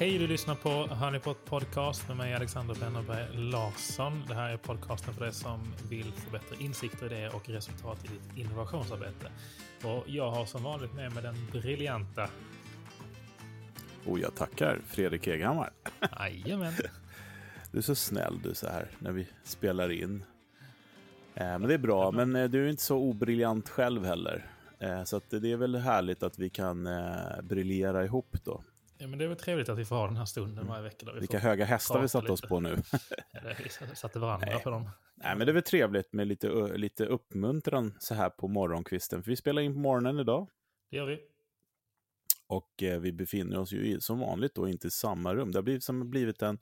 Hej, du lyssnar på Honeypot Podcast med mig Alexander Bennerberg Larsson. Det här är podcasten för dig som vill få bättre insikter, idéer och resultat i ditt innovationsarbete. Och jag har som vanligt med mig den briljanta... Och jag tackar Fredrik Eghammar. Jajamän. Du är så snäll du så här när vi spelar in. Eh, men det är bra, men eh, du är inte så obriljant själv heller. Eh, så det är väl härligt att vi kan briljera ihop då. Ja, men det är väl trevligt att vi får ha den här stunden varje vecka. Där vi Vilka höga hästar vi prata satt oss på nu. Vi satte varandra Nej. på dem. Nej, men det är väl trevligt med lite, lite uppmuntran så här på morgonkvisten. För vi spelar in på morgonen idag. Det gör vi. Och eh, vi befinner oss ju i, som vanligt då inte i samma rum. Det har blivit, som blivit en...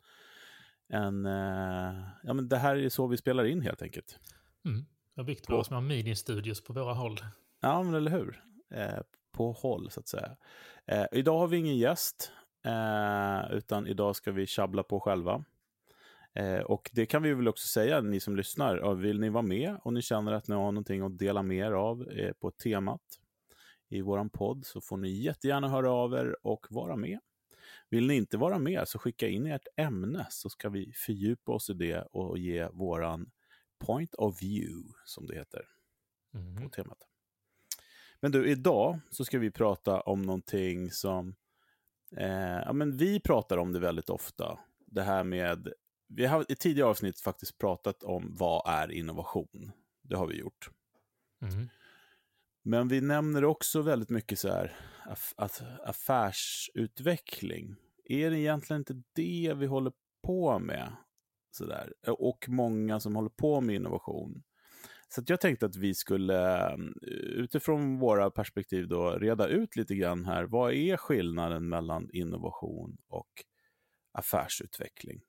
en eh, ja, men det här är så vi spelar in helt enkelt. Mm. Jag har byggt våra små mini-studios på våra håll. Ja, men eller hur? Eh, på håll, så att säga. Eh, idag har vi ingen gäst, eh, utan idag ska vi tjabbla på själva. Eh, och det kan vi väl också säga, ni som lyssnar. Vill ni vara med och ni känner att ni har någonting att dela med er av eh, på temat i våran podd så får ni jättegärna höra av er och vara med. Vill ni inte vara med så skicka in ert ämne så ska vi fördjupa oss i det och ge våran point of view, som det heter på Mm. temat. Men du, idag så ska vi prata om någonting som... Eh, ja, men vi pratar om det väldigt ofta. Det här med... Vi har i tidigare avsnitt faktiskt pratat om vad är innovation. Det har vi gjort. Mm. Men vi nämner också väldigt mycket så här aff att affärsutveckling. Är det egentligen inte det vi håller på med? Så där. Och många som håller på med innovation. Så jag tänkte att vi skulle eh, utifrån våra perspektiv då reda ut lite grann här. Vad är skillnaden mellan innovation och affärsutveckling?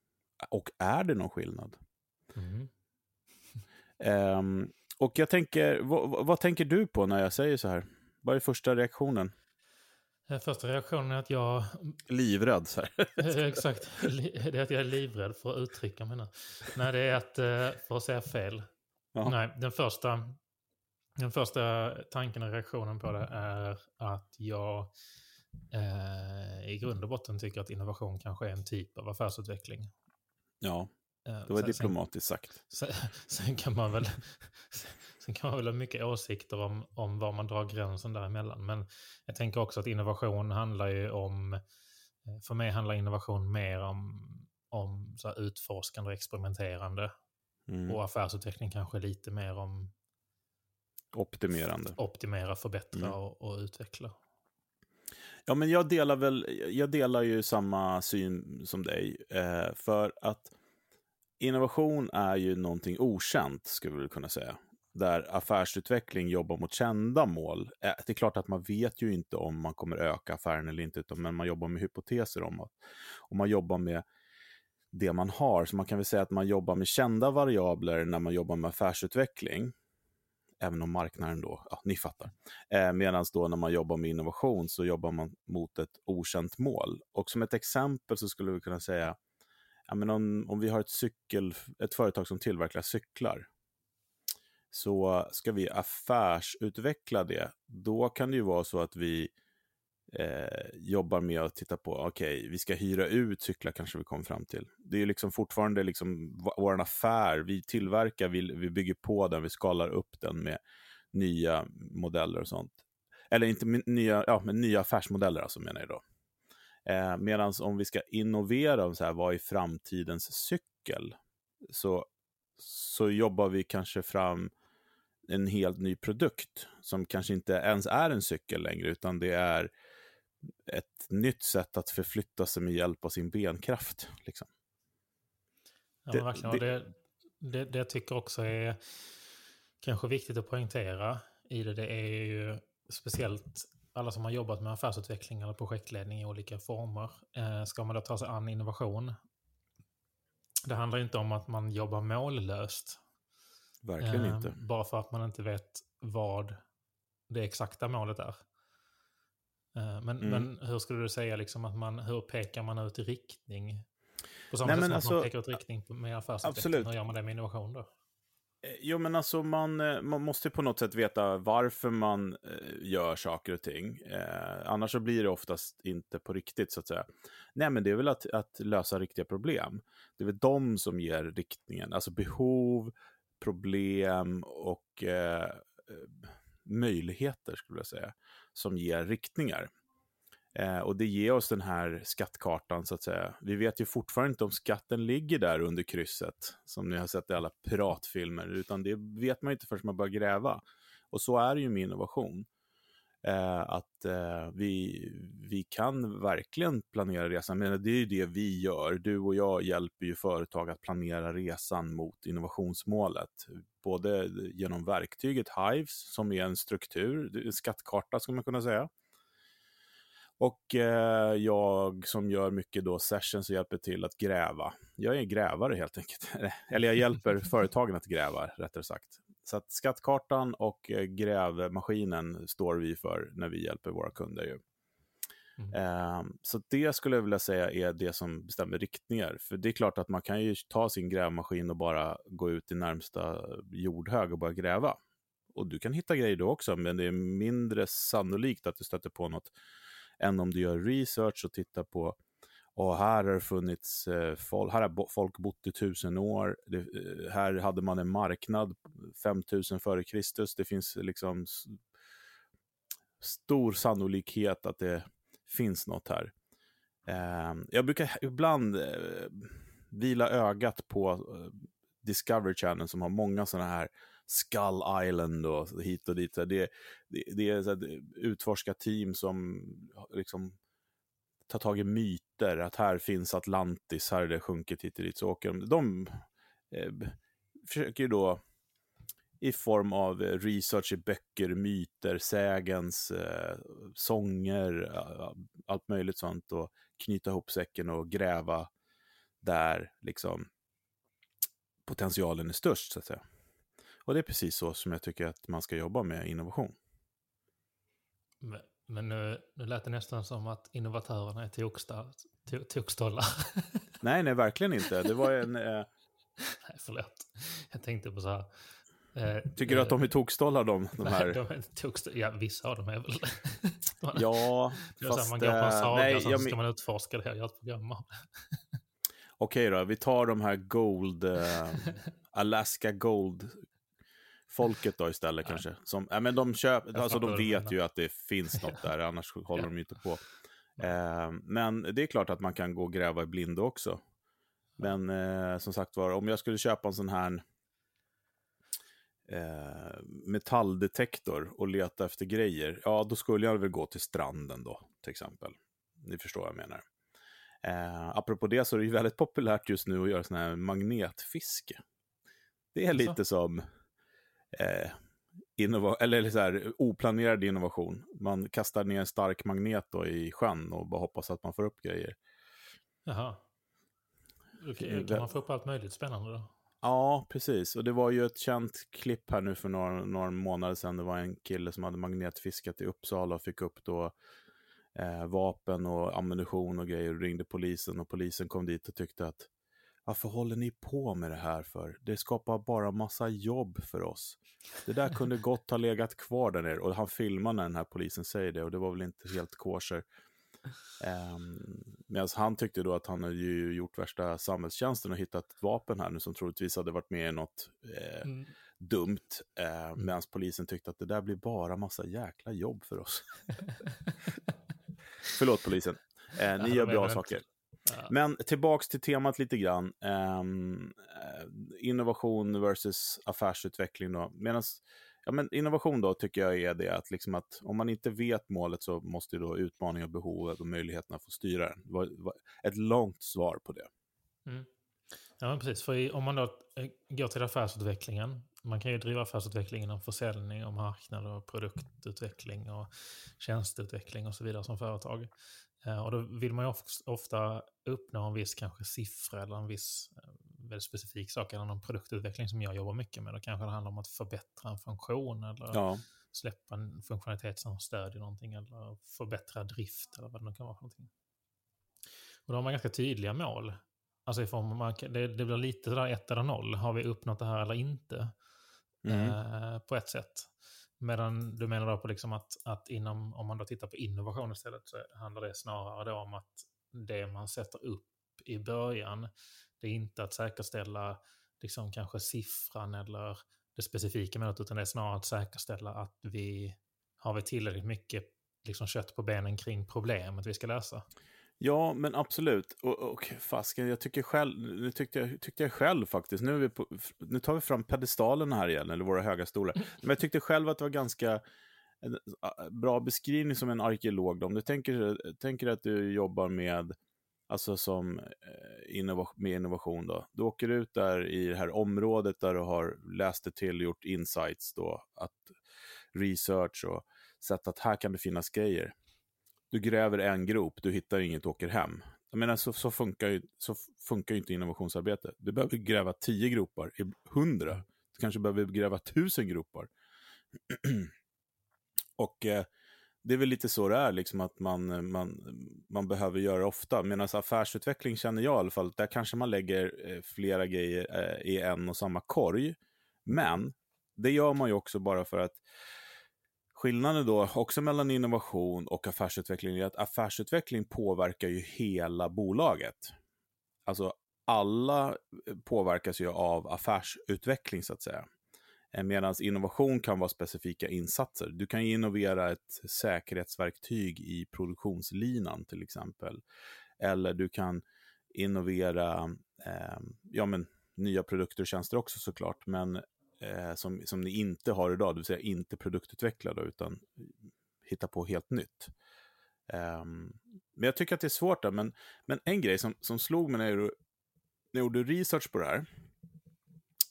Och är det någon skillnad? Mm. Ehm, och jag tänker, vad, vad- tänker du på när jag säger så här? Vad är första reaktionen? Eh, Första reaktionen är att jag Livrädd så här. Eh, Exakt. Det är att jag är livrädd för att uttrycka mig nu. Nej, det är att, eh, för att säga fel. Ja. Nej, den första, den första tanken och reaktionen på det är att jag eh, i grund och botten tycker att innovation kanske är en typ av affärsutveckling. Ja, Eh, det var sen- diplomatiskt sagt. Sen, sen, kan man väl, sen kan man väl ha mycket åsikter om, om var man drar gränsen däremellan. Men jag tänker också att innovation handlar ju om, eh, för mig handlar innovation mer om, om så utforskande och experimenterande. Mm. Och affärsutveckling kanske lite mer om Optimerande. optimera, förbättra Mm. och, och utveckla. Ja, men jag delar väl, jag delar ju samma syn som dig. Eh, för att innovation är ju någonting okänt, skulle vi kunna säga. Där affärsutveckling jobbar mot kända mål. Eh, det är klart att man vet ju inte om man kommer öka affären eller inte, utan, men man jobbar med hypoteser om att, och man jobbar med det man har. Så man kan väl säga att man jobbar med kända variabler när man jobbar med affärsutveckling. Även om marknaden då, ja, ni fattar. Eh, Medan då när man jobbar med innovation så jobbar man mot ett okänt mål. Och som ett exempel så skulle vi kunna säga, ja, men om, om vi har ett, cykel, ett företag som tillverkar cyklar, så ska vi affärsutveckla det. Då kan det ju vara så att vi eh, jobbar med att titta på, okej, vi ska hyra ut cyklar kanske vi kommer fram till. Det är ju liksom fortfarande liksom vår affär, vi tillverkar, vi, vi bygger på den, vi skalar upp den med nya modeller och sånt. Eller inte med nya, ja, men nya affärsmodeller alltså menar jag då. Eh, Medan om vi ska innovera, om så här, vad är framtidens cykel? Så, så jobbar vi kanske fram en helt ny produkt som kanske inte ens är en cykel längre, utan det är ett nytt sätt att förflytta sig med hjälp av sin benkraft. Liksom. Ja, Det- verkligen. Det, det, det jag tycker också är kanske viktigt att poängtera i det, det är ju speciellt alla som har jobbat med affärsutveckling eller projektledning i olika former. Eh, ska man då ta sig an innovation? Det handlar inte om att man jobbar mållöst. Verkligen eh, inte. Bara för att man inte vet vad det exakta målet är. Eh, men, Mm. men hur skulle du säga liksom att man, hur pekar man ut riktning? På samma Nej, sätt som att man alltså, pekar ut riktning med affärsutveckling. absolut. Hur gör man det med innovation då? Eh, jo, men alltså man, eh, man måste på något sätt veta varför man gör saker och ting. Eh, annars så blir det oftast inte på riktigt, så att säga. Nej, men det är väl att, att lösa riktiga problem. Det är väl de som ger riktningen. Alltså behov, problem och eh, möjligheter, skulle jag säga, som ger riktningar. Eh, och det ger oss den här skattkartan så att säga. Vi vet ju fortfarande inte om skatten ligger där under krysset, som ni har sett i alla piratfilmer, utan det vet man inte förrän man börjar gräva. Och så är det ju med innovation. Eh, att eh, vi, vi kan verkligen planera resan, men det är ju det vi gör. Du och jag hjälper ju företag att planera resan mot innovationsmålet. Både genom verktyget Hives, som är en struktur, en skattkarta skulle man kunna säga, och eh, jag som gör mycket då sessions och hjälper till att gräva. Jag är grävare helt enkelt. Eller jag hjälper företagen att gräva, rättare sagt. Så att skattkartan och eh, grävmaskinen står vi för när vi hjälper våra kunder. Ju. Mm. Ehm, så det skulle jag vilja säga är det som bestämmer riktningar. För det är klart att man kan ju ta sin grävmaskin och bara gå ut i närmsta jordhög och börja gräva. Och du kan hitta grejer då också, men det är mindre sannolikt att du stöter på något än om du gör research och tittar på och här har det funnits eh, folk, här har folk bott i tusen år. Det, eh, här hade man en marknad 5000 före Kristus. Det finns liksom stor sannolikhet att det finns något här. Eh, jag brukar ibland eh, vila ögat på eh, Discovery Channel som har många sådana här Skull Island och hit och dit. Det, det, det är ett utforskarteam som liksom tar tag i myter, att här finns Atlantis, här är det sjunkit hit och dit. Så åker de. De eh, försöker ju då i form av research i böcker, myter, sägens, eh, sånger, allt möjligt sånt och knyta ihop säcken och gräva där liksom potentialen är störst, så att säga. Och det är precis så som jag tycker att man ska jobba med innovation. Men, men nu, nu lät det nästan som att innovatörerna är tokstollar. nej, nej, verkligen inte. Det var en... Eh... Nej, förlåt. Jag tänkte på så här. Eh, Tycker du att de är tokstollar de, de här? de tokstollar. Ja, vissa av dem är väl Ja, fast... man går på en saga nej, och så jag... ska man utforska det och göra ett program av Okej då, vi tar de här Gold, eh, Alaska Gold folket då istället Nej. kanske. Som, ja, men de, köp, alltså, de vet ju att det finns något där, annars håller de ju inte på. Eh, men det är klart att man kan gå och gräva i blindo också. Men eh, som sagt var, om jag skulle köpa en sån här eh, metalldetektor och leta efter grejer, ja då skulle jag väl gå till stranden då, till exempel. Ni förstår vad jag menar. Eh, apropå det så är det ju väldigt populärt just nu att göra sån här magnetfiske. Det är lite som eh, innova eller så här, oplanerad innovation. Man kastar ner en stark magnet då i sjön och bara hoppas att man får upp grejer. Jaha. Okay, kan man få upp allt möjligt spännande då? Ja, precis. Och det var ju ett känt klipp här nu för några, några månader sedan. Det var en kille som hade magnetfiskat i Uppsala och fick upp då eh, vapen och ammunition och grejer och ringde polisen och polisen kom dit och tyckte att varför håller ni på med det här för? Det skapar bara massa jobb för oss. Det där kunde gott ha legat kvar där nere. Och han filmar när den här polisen säger det och det var väl inte helt kosher. Um, Medan han tyckte då att han hade ju gjort värsta samhällstjänsten och hittat ett vapen här nu som troligtvis hade varit med i något eh, mm. dumt. Eh, mm. Medan polisen tyckte att det där blir bara massa jäkla jobb för oss. Förlåt polisen. Eh, ni gör bra saker. Men tillbaks till temat lite grann. Um, innovation versus affärsutveckling då. Medans, ja, men innovation då tycker jag är det att, liksom att om man inte vet målet så måste då utmaningar, behovet och möjligheterna få styra den. Ett långt svar på det. Mm. Ja, precis. För om man då eh, går till affärsutvecklingen. Man kan ju driva affärsutveckling inom försäljning, och marknad och produktutveckling och tjänsteutveckling och så vidare som företag. Eh, och då vill man ju ofta uppnå en viss kanske siffra eller en viss eh, väldigt specifik sak, eller någon produktutveckling som jag jobbar mycket med. Då kanske det handlar om att förbättra en funktion eller ja. släppa en funktionalitet som stödjer någonting eller förbättra drift eller vad det nu kan vara för någonting. Och då har man ganska tydliga mål. Alltså i form av, det, det blir lite sådär ett eller noll. Har vi uppnått det här eller inte? mm. eh, på ett sätt. Medan du menar då på liksom att, att inom, om man då tittar på innovation istället så handlar det snarare då om att det man sätter upp i början, det är inte att säkerställa liksom kanske siffran eller det specifika med utan det är snarare att säkerställa att vi har vi tillräckligt mycket liksom kött på benen kring problemet vi ska lösa. Ja, men absolut. Och, och fasken, jag tycker själv, nu tyckte jag, tyckte jag själv faktiskt, nu, är vi på, nu tar vi fram pedestalen här igen, eller våra höga stolar. Men jag tyckte själv att det var ganska en bra beskrivning som en arkeolog. Om du tänker, tänker att du jobbar med, alltså som eh, innova, med innovation då. Du åker ut där i det här området där du har läst det till, gjort insights då, att research och sett att här kan det finnas grejer du gräver en grop, du hittar inget och åker hem. Jag menar, så, så, funkar ju, så funkar ju inte innovationsarbete. Du behöver gräva tio gropar, hundra. Du kanske behöver gräva tusen gropar. och eh, det är väl lite så det är, liksom att man, man, man behöver göra ofta. Medan affärsutveckling känner jag i alla fall, där kanske man lägger eh, flera grejer eh, i en och samma korg. Men det gör man ju också bara för att Skillnaden då också mellan innovation och affärsutveckling är att affärsutveckling påverkar ju hela bolaget. Alltså alla påverkas ju av affärsutveckling så att säga. Eh, Medan innovation kan vara specifika insatser. Du kan innovera ett säkerhetsverktyg i produktionslinan till exempel. Eller du kan innovera eh, ja, men, nya produkter och tjänster också såklart. Men eh, som, som ni inte har idag, det vill säga inte produktutvecklade utan hitta på helt nytt. Eh, men jag tycker att det är svårt där, men, men en grej som, som slog mig när jag, när jag gjorde research på det här,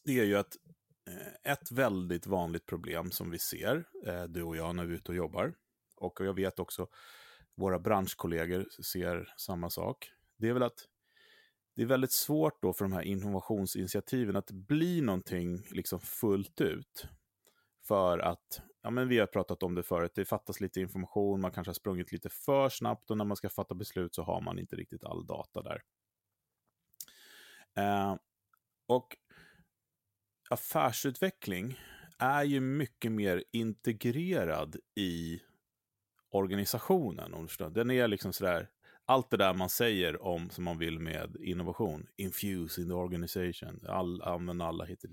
det är ju att Eh, ett väldigt vanligt problem som vi ser, eh, du och jag, när vi är ute och jobbar, och jag vet också våra branschkollegor ser samma sak, det är väl att det är väldigt svårt då för de här innovationsinitiativen att bli någonting liksom fullt ut. För att, ja men vi har pratat om det förut, det fattas lite information, man kanske har sprungit lite för snabbt och när man ska fatta beslut så har man inte riktigt all data där. Eh, och affärsutveckling är ju mycket mer integrerad i organisationen. Om du förstår. Den är liksom sådär, allt det där man säger om som man vill med innovation, infuse in the organization, all, använda alla hit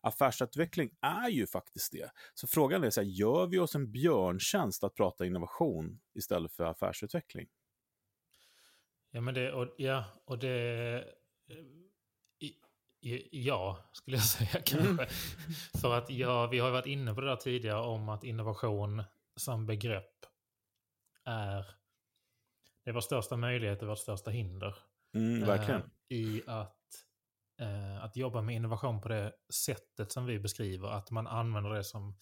Affärsutveckling är ju faktiskt det. Så frågan är, så här, gör vi oss en björntjänst att prata innovation istället för affärsutveckling? Ja, men det, och, ja, och det... Ja, skulle jag säga kanske. Mm. För att ja, vi har varit inne på det där tidigare om att innovation som begrepp är det är vår största möjlighet och vårt största hinder. Mm, verkligen. Eh, I att, eh, att jobba med innovation på det sättet som vi beskriver. Att man använder det som,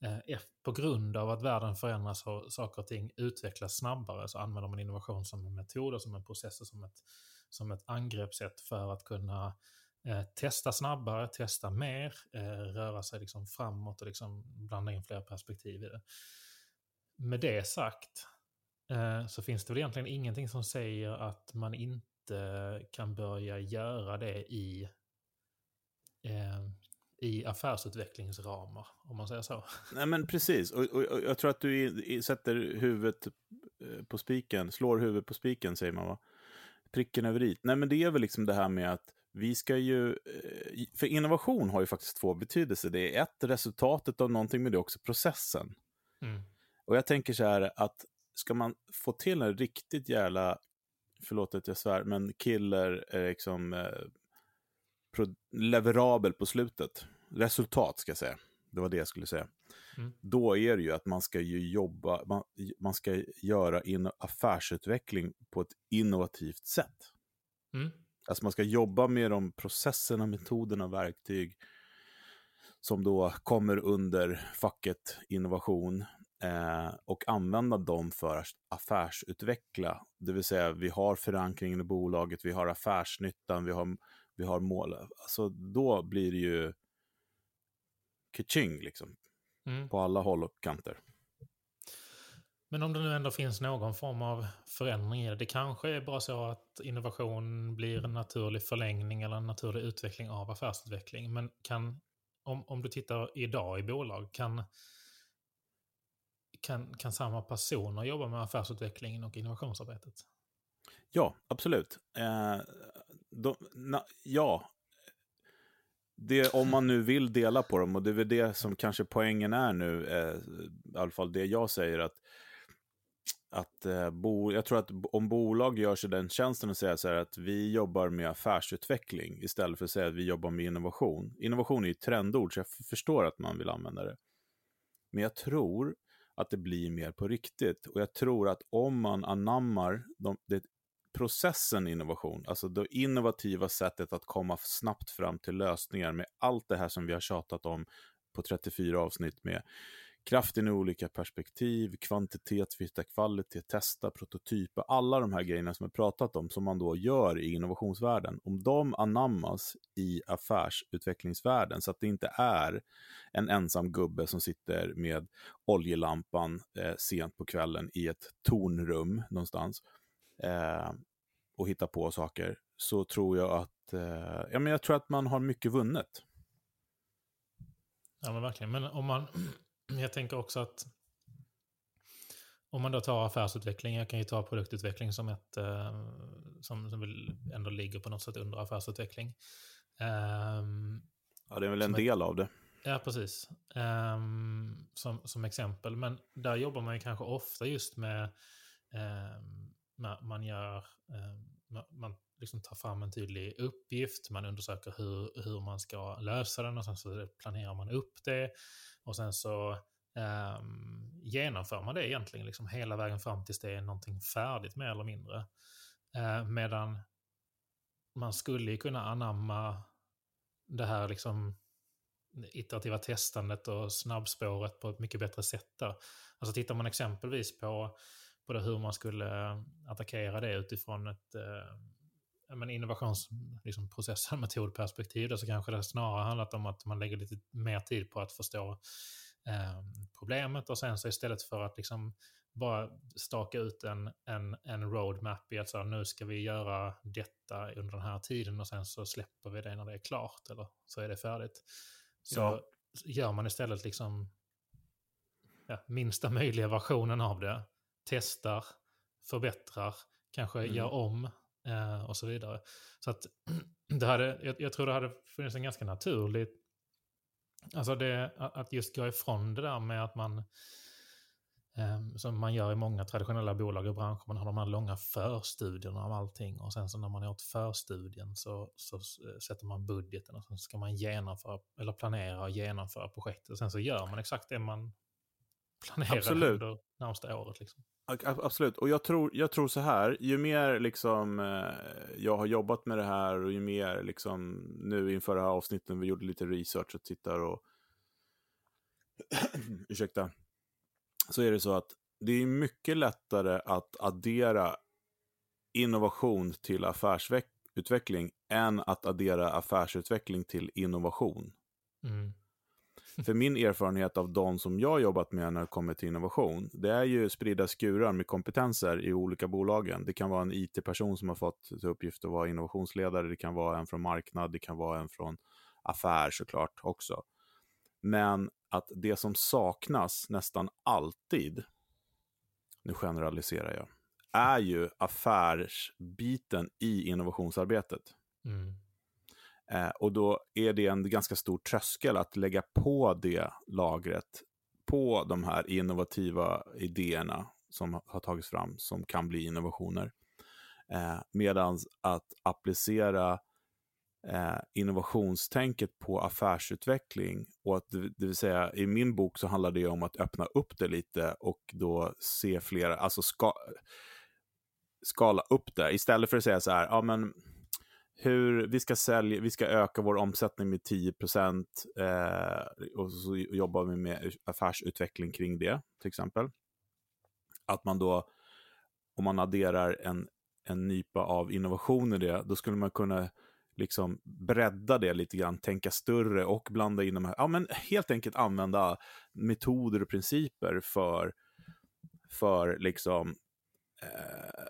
eh, på grund av att världen förändras och saker och ting utvecklas snabbare, så använder man innovation som en metod och som en process och som ett, som ett angreppssätt för att kunna eh, testa snabbare, testa mer, eh, röra sig liksom framåt och liksom blanda in fler perspektiv i det. Med det sagt Eh, så finns det väl egentligen ingenting som säger att man inte kan börja göra det i, eh, i affärsutvecklingsramar, om man säger så. Nej, men precis. Och, och, och jag tror att du i, sätter huvudet eh, på spiken, slår huvudet på spiken, säger man va? Pricken över i. Nej, men det är väl liksom det här med att vi ska ju, för innovation har ju faktiskt två betydelser. Det är ett, resultatet av någonting, men det är också processen. Mm. Och jag tänker så här att ska man få till en riktigt jävla, förlåt att jag svär, men killer, eh, liksom, eh, leverabel på slutet, resultat ska jag säga, det var det jag skulle säga. Mm. Då är det ju att man ska ju jobba, man, man ska göra in affärsutveckling på ett innovativt sätt. Mm. Alltså man ska jobba med de processerna, metoderna, verktyg som då kommer under facket innovation eh, och använda dem för att affärsutveckla. Det vill säga, vi har förankringen i bolaget, vi har affärsnyttan, vi har, vi har mål. Alltså, då blir det ju kitching liksom. Mm. På alla håll och kanter. Men om det nu ändå finns någon form av förändring i det. Det kanske är bara så att innovation blir en naturlig förlängning eller en naturlig utveckling av affärsutveckling. Men kan om, om du tittar idag i bolag, kan, kan, kan samma personer jobba med affärsutvecklingen och innovationsarbetet? Ja, absolut. Eh, de, na, ja, det, om man nu vill dela på dem, och det är väl det som kanske poängen är nu, eh, i alla fall det jag säger, att, att eh, bo, jag tror att om bolag gör sig den tjänsten och säger så här att vi jobbar med affärsutveckling istället för att säga att vi jobbar med innovation. Innovation är ju ett trendord, så jag förstår att man vill använda det. Men jag tror att det blir mer på riktigt. Och jag tror att om man anammar de, det processen innovation, alltså det innovativa sättet att komma snabbt fram till lösningar med allt det här som vi har tjatat om på 34 avsnitt med kraften i olika perspektiv, kvantitet, hitta kvalitet, testa, prototyper, alla de här grejerna som vi pratat om, som man då gör i innovationsvärlden, om de anammas i affärsutvecklingsvärlden, så att det inte är en ensam gubbe som sitter med oljelampan eh, sent på kvällen i ett tornrum någonstans, eh, och hittar på saker, så tror jag att, eh, ja, men jag tror att man har mycket vunnet. Ja men verkligen, men om man, jag tänker också att om man då tar affärsutveckling, jag kan ju ta produktutveckling som ett eh, som, som väl ändå ligger på något sätt under affärsutveckling. Um, ja, det är väl en del av det. Ja, precis. Um, som, som exempel. Men där jobbar man ju kanske ofta just med när man gör, eh, man liksom tar fram en tydlig uppgift, man undersöker hur, hur man ska lösa den och sen så planerar man upp det. Och sen så eh, genomför man det egentligen liksom hela vägen fram tills det är någonting färdigt mer eller mindre. Eh, medan man skulle ju kunna anamma det här liksom iterativa testandet och snabbspåret på ett mycket bättre sätt. Där. Alltså tittar man exempelvis på på det, hur man skulle attackera det utifrån ett eh, men innovationsprocess liksom, metodperspektiv. Så kanske det snarare handlat om att man lägger lite mer tid på att förstå eh, problemet och sen så istället för att liksom bara staka ut en, en, en roadmap i att så nu ska vi göra detta under den här tiden och sen så släpper vi det när det är klart eller så är det färdigt. Så ja. gör man istället liksom ja, minsta möjliga versionen av det testar, förbättrar, kanske mm. gör om eh, och så vidare. Så att det hade, jag, jag, tror det hade funnits en ganska naturlig, alltså det, att just gå ifrån det där med att man, eh, som man gör i många traditionella bolag och branscher, man har de här långa förstudierna av allting och sen så när man har gjort förstudien så, så sätter man budgeten och sen ska man genomföra, eller planera och genomföra projektet och sen så gör man exakt det man planerar Absolut. under närmsta året. Liksom. Absolut, och jag tror, jag tror så här, ju mer liksom, eh, jag har jobbat med det här och ju mer liksom, nu inför det här avsnittet, vi gjorde lite research och tittar och ursäkta, så är det så att det är mycket lättare att addera innovation till affärsutveckling än att addera affärsutveckling till innovation. Mm. För min erfarenhet av de som jag jobbat med när det kommer till innovation, det är ju spridda skurar med kompetenser i olika bolagen. Det kan vara en IT-person som har fått till uppgift att vara innovationsledare, det kan vara en från marknad, det kan vara en från affär såklart också. Men att det som saknas nästan alltid, nu generaliserar jag, är ju affärsbiten i innovationsarbetet. Mm. Eh, och då är det en ganska stor tröskel att lägga på det lagret på de här innovativa idéerna som har tagits fram, som kan bli innovationer. Eh, Medan att applicera eh, innovationstänket på affärsutveckling, och att, det vill säga i min bok så handlar det om att öppna upp det lite och då se flera, alltså ska, skala upp det, istället för att säga så här, ja men hur vi ska sälja, vi ska öka vår omsättning med 10 eh, och så jobbar vi med affärsutveckling kring det, till exempel. Att man då, om man adderar en, en nypa av innovation i det, då skulle man kunna liksom bredda det lite grann, tänka större och blanda in de här, ja men helt enkelt använda metoder och principer för, för liksom eh,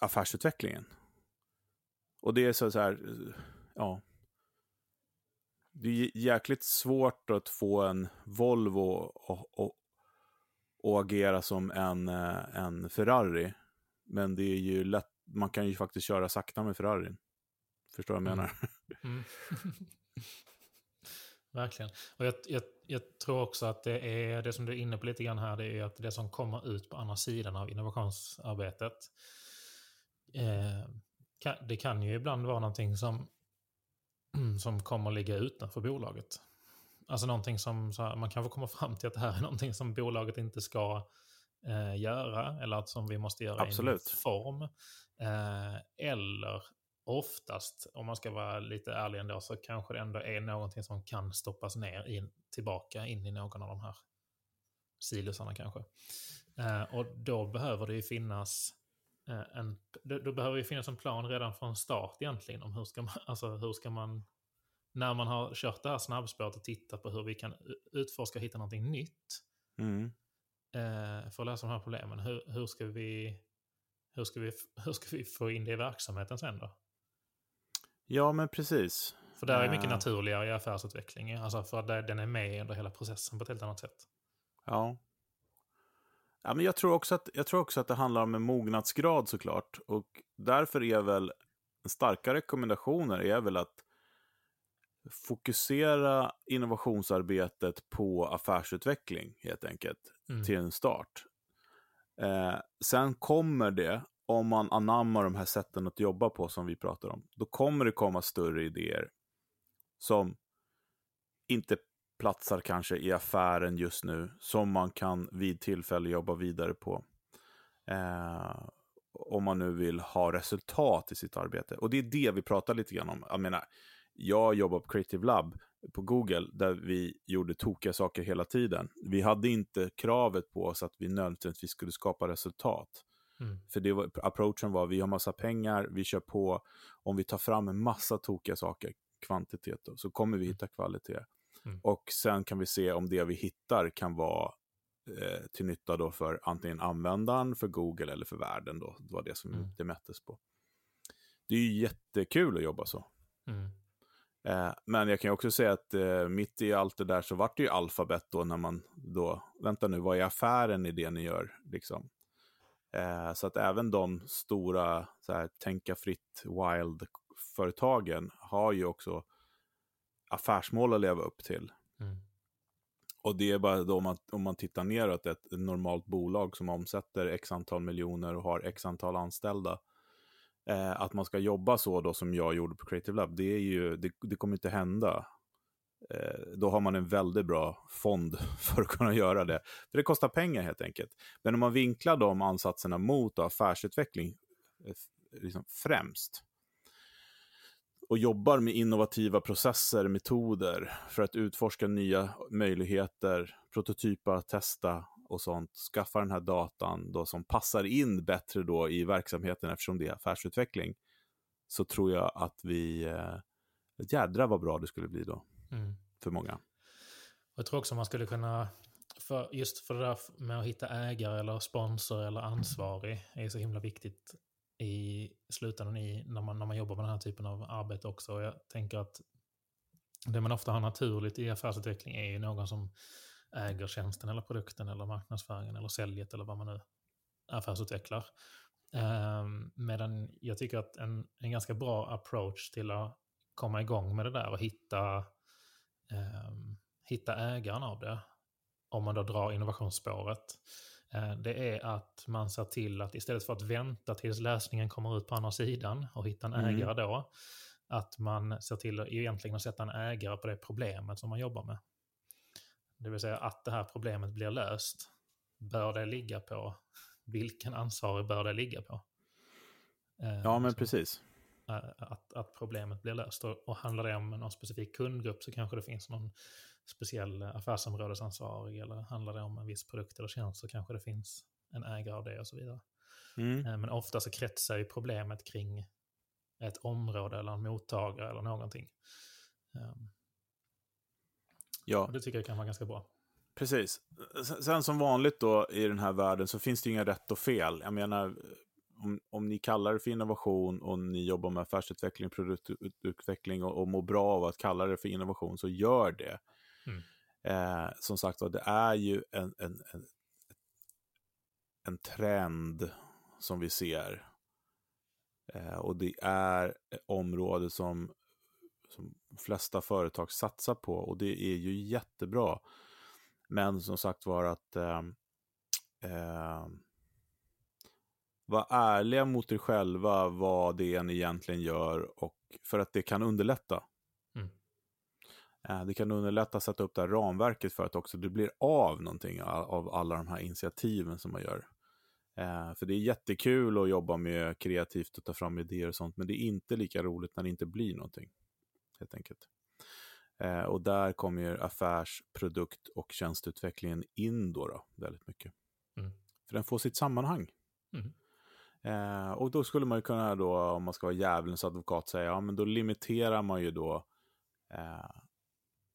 affärsutvecklingen. Och det är så, så här, ja. det är jäkligt svårt att få en Volvo och, och, och agera som en, eh, en Ferrari. Men det är ju lätt, man kan ju faktiskt köra sakta med Ferrarin. Förstår vad jag menar? Mm. Mm. Verkligen. Och jag, jag, jag, tror också att det är det som du är inne på lite grann här, det är att det som kommer ut på andra sidan av innovationsarbetet, eh, det kan ju ibland vara någonting som, som kommer ligga utanför bolaget. Alltså någonting som, här, man kanske kommer fram till att det här är någonting som bolaget inte ska eh, göra, eller att som vi måste göra Absolut. i en form. Eh, eller oftast, om man ska vara lite ärlig ändå, så kanske det ändå är någonting som kan stoppas ner in, tillbaka in i någon av de här silosarna kanske. Eh, och då behöver det ju finnas en, då, då, behöver det finnas en plan redan från start egentligen om hur ska man, alltså hur ska man, när man har kört det här snabbspåret och tittat på hur vi kan utforska och hitta någonting nytt. Mm. Eh, för att lösa de här problemen, hur, hur ska vi hur ska, vi, hur ska vi få in det i verksamheten sen då? Ja, men precis. För det är mycket uh, naturligare i affärsutveckling. Alltså för att den är med under hela processen på ett helt annat sätt. Ja. Ja men jag, tror också att, jag tror också att det handlar om en mognadsgrad såklart. Och därför är väl starka rekommendationer är väl att fokusera innovationsarbetet på affärsutveckling helt enkelt mm. till en start. Eh, sen kommer det om man anammar de här sätten att jobba på som vi pratar om, då kommer det komma större idéer som inte platsar kanske i affären just nu, som man kan vid tillfälle jobba vidare på. Eh, om man nu vill ha resultat i sitt arbete. Och det är det vi pratar lite grann om. Jag menar, jag jobbar på Creative Lab på Google där vi gjorde tokiga saker hela tiden. Vi hade inte kravet på oss att vi nödvändigtvis skulle skapa resultat. Mm. För det var, approachen var, vi har massa pengar, vi kör på. Om vi tar fram en massa tokiga saker, kvantitet, då, så kommer vi mm. hitta kvalitet. Mm. Och sen kan vi se om det vi hittar kan vara eh, till nytta då för antingen användaren, för Google eller för världen. Då. Det var det som mm. det mättes på. Det är ju jättekul att jobba så. Mm. Eh, men jag kan också säga att eh, mitt i allt det där så vart det ju alfabet då när man då, vänta nu, vad är affären i det ni gör? Liksom. Eh, så att även de stora, så här, tänka fritt, wild-företagen har ju också affärsmål att leva upp till. Mm. Och det är bara då om man, om man tittar neråt, ett normalt bolag som omsätter x antal miljoner och har x antal anställda. Eh, att man ska jobba så då som jag gjorde på Creative Lab, det, är ju, det, det kommer inte hända. Eh, då har man en väldigt bra fond för att kunna göra det. För det kostar pengar helt enkelt. Men om man vinklar de ansatserna mot affärsutveckling eh, liksom främst och jobbar med innovativa processer, metoder för att utforska nya möjligheter, prototypa, testa och sånt, skaffa den här datan då som passar in bättre då i verksamheten eftersom det är affärsutveckling, så tror jag att vi, eh, jädra vad bra det skulle bli då mm. för många. Jag tror också man skulle kunna, för just för det där med att hitta ägare eller sponsor eller ansvarig är så himla viktigt i slutändan i när man, när man jobbar med den här typen av arbete också. Och jag tänker att det man ofta har naturligt i affärsutveckling är ju någon som äger tjänsten eller produkten eller marknadsföringen eller säljet eller vad man nu affärsutvecklar. Um, medan jag tycker att en, en ganska bra approach till att komma igång med det där och hitta um, hitta ägaren av det, om man då drar innovationsspåret, det är att man ser till att istället för att vänta tills lösningen kommer ut på andra sidan och hitta en mm. ägare då, att man ser till att egentligen sätta en ägare på det problemet som man jobbar med. Det vill säga att det här problemet blir löst. Bör det ligga på, vilken ansvarig bör det ligga på? Eh, ja, men precis. Eh, att, att problemet blir löst. Och, och handlar det om någon specifik kundgrupp så kanske det finns någon speciell affärsområdesansvarig eller handlar det om en viss produkt eller tjänst så kanske det finns en ägare av det och så vidare. Mm. Eh, men ofta så kretsar ju problemet kring ett område eller en mottagare eller någonting. Ehm. Ja. Och det tycker jag kan vara ganska bra. Precis. Sen som vanligt då i den här världen så finns det inga rätt och fel. Jag menar, om, om ni kallar det för innovation och ni jobbar med affärsutveckling, produktutveckling och, och mår bra av att kalla det för innovation, så gör det. Mm. Eh, som sagt det är ju en, en, en, en trend som vi ser. Eh, och det är ett område som, som flesta företag satsar på och det är ju jättebra. Men som sagt var att eh, vara ärliga mot er själva vad det är ni egentligen gör och för att det kan underlätta. Mm. Eh, det kan underlätta att sätta upp det här ramverket för att också det blir av någonting av alla de här initiativen som man gör. Eh, för det är jättekul att jobba med kreativt och ta fram idéer och sånt, men det är inte lika roligt när det inte blir någonting. Helt enkelt. Eh, och där kommer affärs-, produkt och tjänsteutvecklingen in då, då väldigt mycket. Mm. För den får sitt sammanhang. Mm. Eh, och då skulle man ju kunna då, om man ska vara djävulens advokat, säga, ja men då limiterar man ju då eh,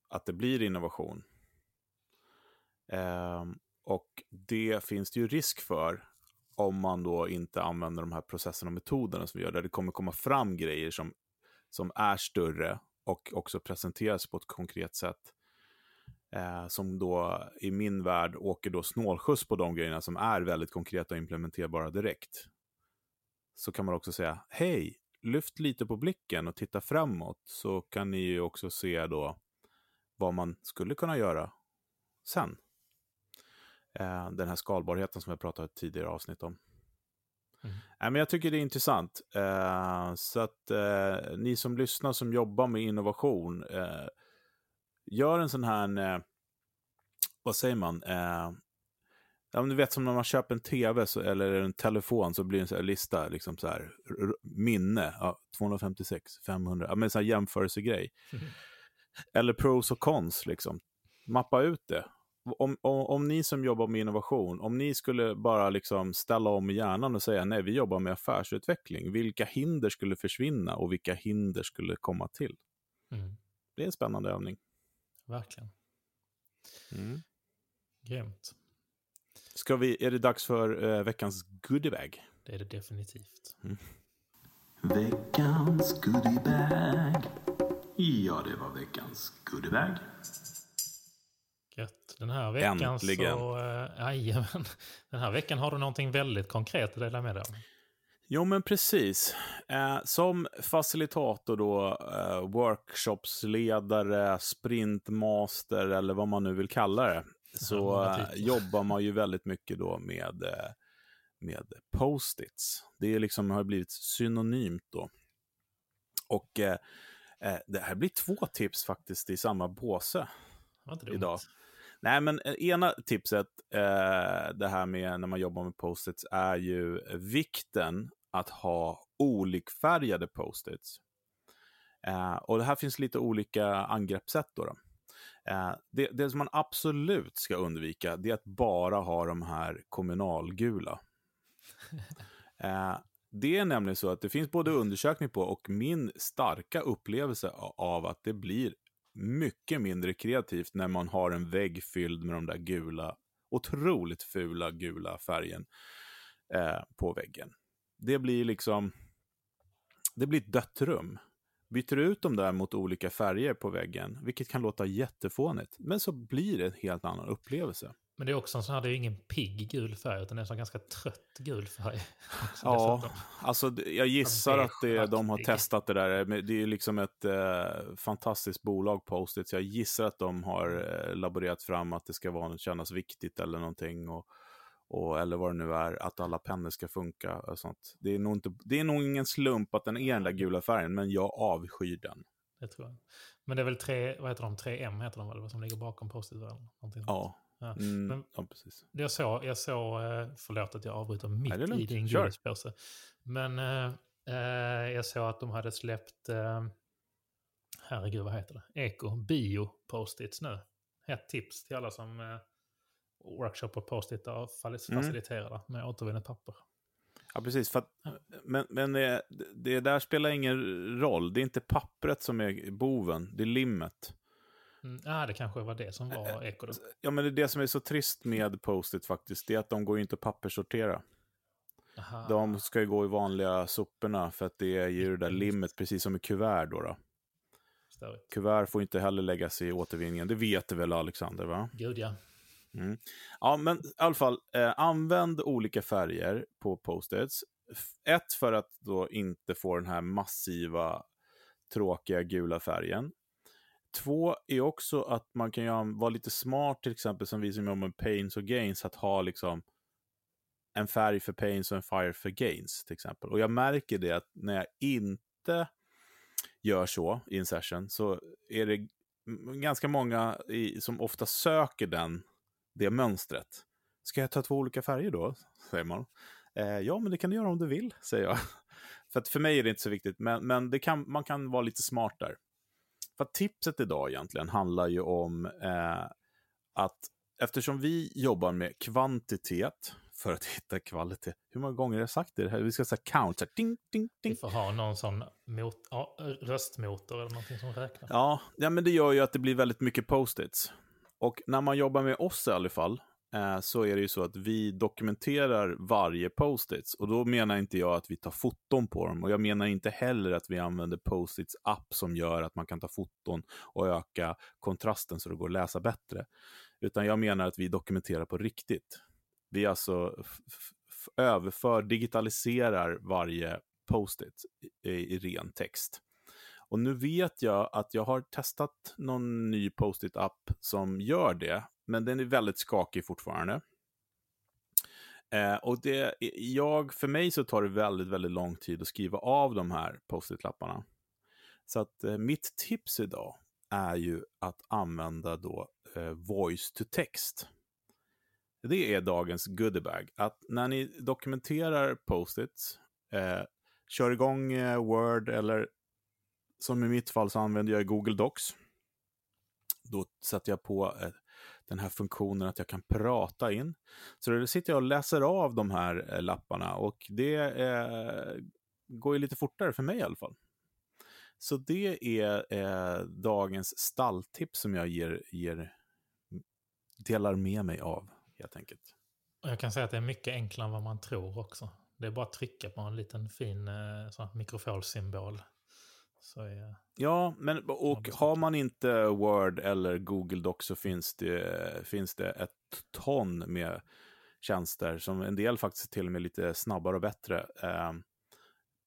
att det blir innovation. Eh, och det finns det ju risk för om man då inte använder de här processerna och metoderna som vi gör, där det kommer komma fram grejer som, som är större och också presenteras på ett konkret sätt. Eh, som då i min värld åker då snålskjuts på de grejerna som är väldigt konkreta och implementerbara direkt. Så kan man också säga, hej, lyft lite på blicken och titta framåt så kan ni ju också se då vad man skulle kunna göra sen. Eh, den här skalbarheten som vi pratat ett tidigare avsnitt om. Mm. Äh, men jag tycker det är intressant. Eh, så att eh, ni som lyssnar som jobbar med innovation, eh, gör en sån här, eh, vad säger man, eh, ja, men du vet som när man köper en tv så, eller en telefon så blir det en här lista, liksom så här, minne, ja, 256, 500, ja, men en sån här jämförelsegrej. Mm. Eller pros och cons, liksom. Mappa ut det om, om, om, ni som jobbar med innovation, om ni skulle bara liksom ställa om hjärnan och säga nej, vi jobbar med affärsutveckling, vilka hinder skulle försvinna och vilka hinder skulle komma till? Mm. Det är en spännande övning. Verkligen. Mm. Grymt. Ska vi, är det dags för uh, veckans goodiebag? Det är det definitivt. Mm. Veckans goodiebag. Ja, det var veckans goodiebag. Gött. Den här veckan Äntligen. så... Äh, den här veckan har du någonting väldigt konkret att dela med dig om. Jo, men precis. Eh, som facilitator då, eh, workshopsledare, sprintmaster eller vad man nu vill kalla det, så eh, jobbar man ju väldigt mycket då med, eh, med post-its. Det är liksom, har blivit synonymt då. Och eh, eh, det här blir två tips faktiskt i samma påse idag. Nej, men ena tipset, eh, det här med när man jobbar med post-its, är ju vikten att ha olikfärgade post-its. Eh, och det här finns lite olika angreppssätt. Då, då. Eh, det, det som man absolut ska undvika, det är att bara ha de här kommunalgula. Eh, det är nämligen så att det finns både undersökning på och min starka upplevelse av att det blir mycket mindre kreativt när man har en vägg fylld med de där gula, otroligt fula gula färgen eh, på väggen. Det blir liksom, det blir ett dött rum. Byter ut dem där mot olika färger på väggen, vilket kan låta jättefånigt, men så blir det en helt annan upplevelse. Men det är också en sån här, det är ingen pigg gul färg, utan det är en sån ganska trött gul färg. ja, alltså jag gissar att det, de har testat det där. Det är liksom ett eh, fantastiskt bolag, Post-it, så jag gissar att de har eh, laborerat fram att det ska vara, kännas viktigt eller någonting. Och, och, eller vad det nu är, att alla pennor ska funka och sånt. Det är, nog inte, det är nog ingen slump att den är den där gula färgen, men jag avskyr den. Det tror jag. Men det är väl tre, vad heter de, 3M heter de väl, som ligger bakom Post-it? Ja, Ja. Mm, Men ja, precis. Jag såg, jag såg, eh, förlåt att jag avbryter mitt Nej, i din godispåse. Men eh, eh, jag såg att de hade släppt, eh, herregud vad heter det, Eko Bio Post-its nu. Ett tips till alla som eh, workshopar Post-it och faciliterar mm. med återvunnet papper. Ja, precis. För att, men men det, det där spelar ingen roll. Det är inte pappret som är boven, det är limmet. Mm, det kanske var det som var eko då. Ja, men det är det som är så trist med Post-it faktiskt. Det är att de går inte att papperssortera. Aha. De ska ju gå i vanliga soporna för att det är ju det där limmet, precis som i kuvert då. då. Störigt. Kuvert får inte heller läggas i återvinningen. Det vet du väl Alexander? va? Gud ja. Mm. Ja, men i alla fall, eh, använd olika färger på post-its. Ett, för att då inte få den här massiva, tråkiga gula färgen. Två är också att man kan ju vara lite smart, till exempel som vi som jobbar med pains och gains, att ha liksom en färg för pains och en färg för gains, till exempel. Och jag märker det att när jag inte gör så i en session, så är det ganska många i, som ofta söker den det mönstret. Ska jag ta två olika färger då? Säger man. Eh, ja, men det kan du göra om du vill, säger jag. för att för mig är det inte så viktigt, men, men det kan, man kan vara lite smart där. För att tipset idag egentligen handlar ju om eh, att eftersom vi jobbar med kvantitet för att hitta kvalitet. Hur många gånger har jag sagt det? här? Vi ska säga count, så här, ding, ding, Vi ding. får ha någon sån mot, röstmotor eller någonting som räknar. Ja, ja, men det gör ju att det blir väldigt mycket post-its. Och när man jobbar med oss i alla fall, eh, så är det ju så att vi dokumenterar varje post-its. Och då menar inte jag att vi tar foton på dem. Och jag menar inte heller att vi använder post-its app som gör att man kan ta foton och öka kontrasten så det går att läsa bättre. Utan jag menar att vi dokumenterar på riktigt. Vi alltså överför, digitaliserar varje post-it i, i ren text. Och nu vet jag att jag har testat någon ny post-it-app som gör det, men den är väldigt skakig fortfarande. Eh, och det, jag, för mig så tar det väldigt, väldigt lång tid att skriva av de här post-it-lapparna. Så att eh, mitt tips idag är ju att använda då eh, voice to text. Det är dagens goodiebag. Att när ni dokumenterar post-its, eh, kör igång eh, Word eller som i mitt fall så använder jag Google Docs. Då sätter jag på eh, den här funktionen att jag kan prata in. Så då sitter jag och läser av de här eh, lapparna och det eh, går ju lite fortare för mig i alla fall. Så det är eh, dagens stalltips som jag ger, ger, delar med mig av helt enkelt. Jag kan säga att det är mycket enklare än vad man tror också. Det är bara att trycka på en liten fin eh, mikrofolsymbol. Så är, Ja, men och har man inte Word eller Google Docs så finns det, finns det ett ton med tjänster som en del faktiskt till och med lite snabbare och bättre eh,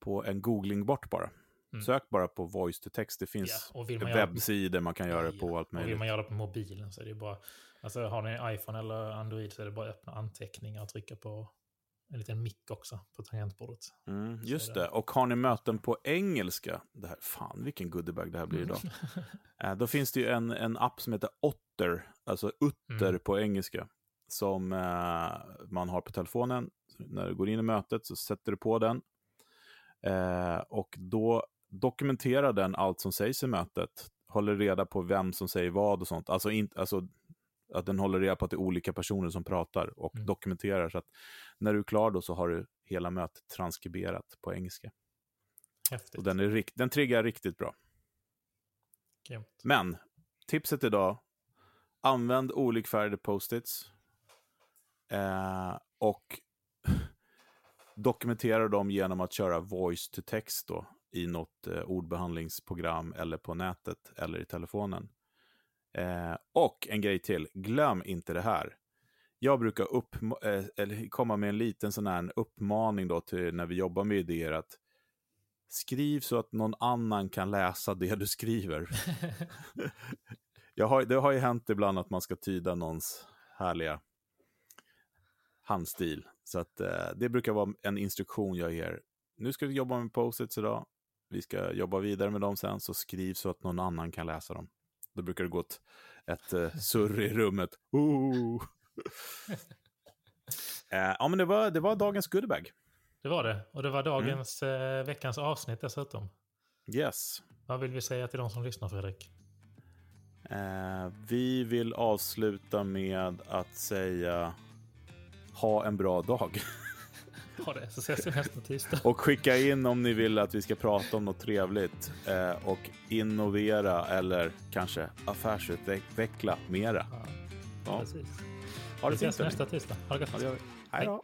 på en googling bort bara. Mm. Sök bara på voice to text. Det finns ja, man webbsidor man kan göra det på och allt och vill möjligt. man göra det på mobilen så är det bara... Alltså har ni en iPhone eller Android så är det bara att öppna anteckningar och trycka på en liten mick också på tangentbordet. Mm, Så just det. det. Och har ni möten på engelska, det här, fan vilken goodiebag det här blir idag. Eh, Då finns det ju en, en app som heter Otter, alltså Utter Mm. på engelska, som eh, man har på telefonen. När du går in i mötet så sätter du på den. Eh, och då dokumenterar den allt som sägs i mötet. Håller reda på vem som säger vad och sånt. Alltså, in, alltså att den håller reda på att det är olika personer som pratar och Mm. dokumenterar. Så att när du är klar då så har du hela mötet transkriberat på engelska. Häftigt. Och den, är den triggar riktigt bra. Grymt. Men tipset idag, använd olikfärgade post-its eh, och dokumentera dem genom att köra voice to text då, i något eh, ordbehandlingsprogram eller på nätet eller i telefonen. Eh, och en grej till, glöm inte det här. Jag brukar upp, eh, komma med en liten sån här uppmaning då till när vi jobbar med idéer att skriv så att någon annan kan läsa det du skriver. Jag har, det har ju hänt ibland att man ska tyda någons härliga handstil. Så att eh, det brukar vara en instruktion jag ger. Nu ska vi jobba med post-its idag. Vi ska jobba vidare med dem sen, så skriv så att någon annan kan läsa dem. Då brukar det gå ett, ett eh, surr i rummet. Eh, ja, men det var, det var dagens goodiebag. Det var det. Och det var dagens, eh, veckans avsnitt dessutom. Yes. Vad vill vi säga till de som lyssnar, Fredrik? Vi vill avsluta med att säga ha en bra dag. Ha det, så ses vi nästa tisdag. Och skicka in om ni vill att vi ska prata om något trevligt eh, och innovera eller kanske affärsutveckla mera. Ja, Ja. precis. Ha Vi det fint. ses nästa tisdag. Ha det gott. Hej då.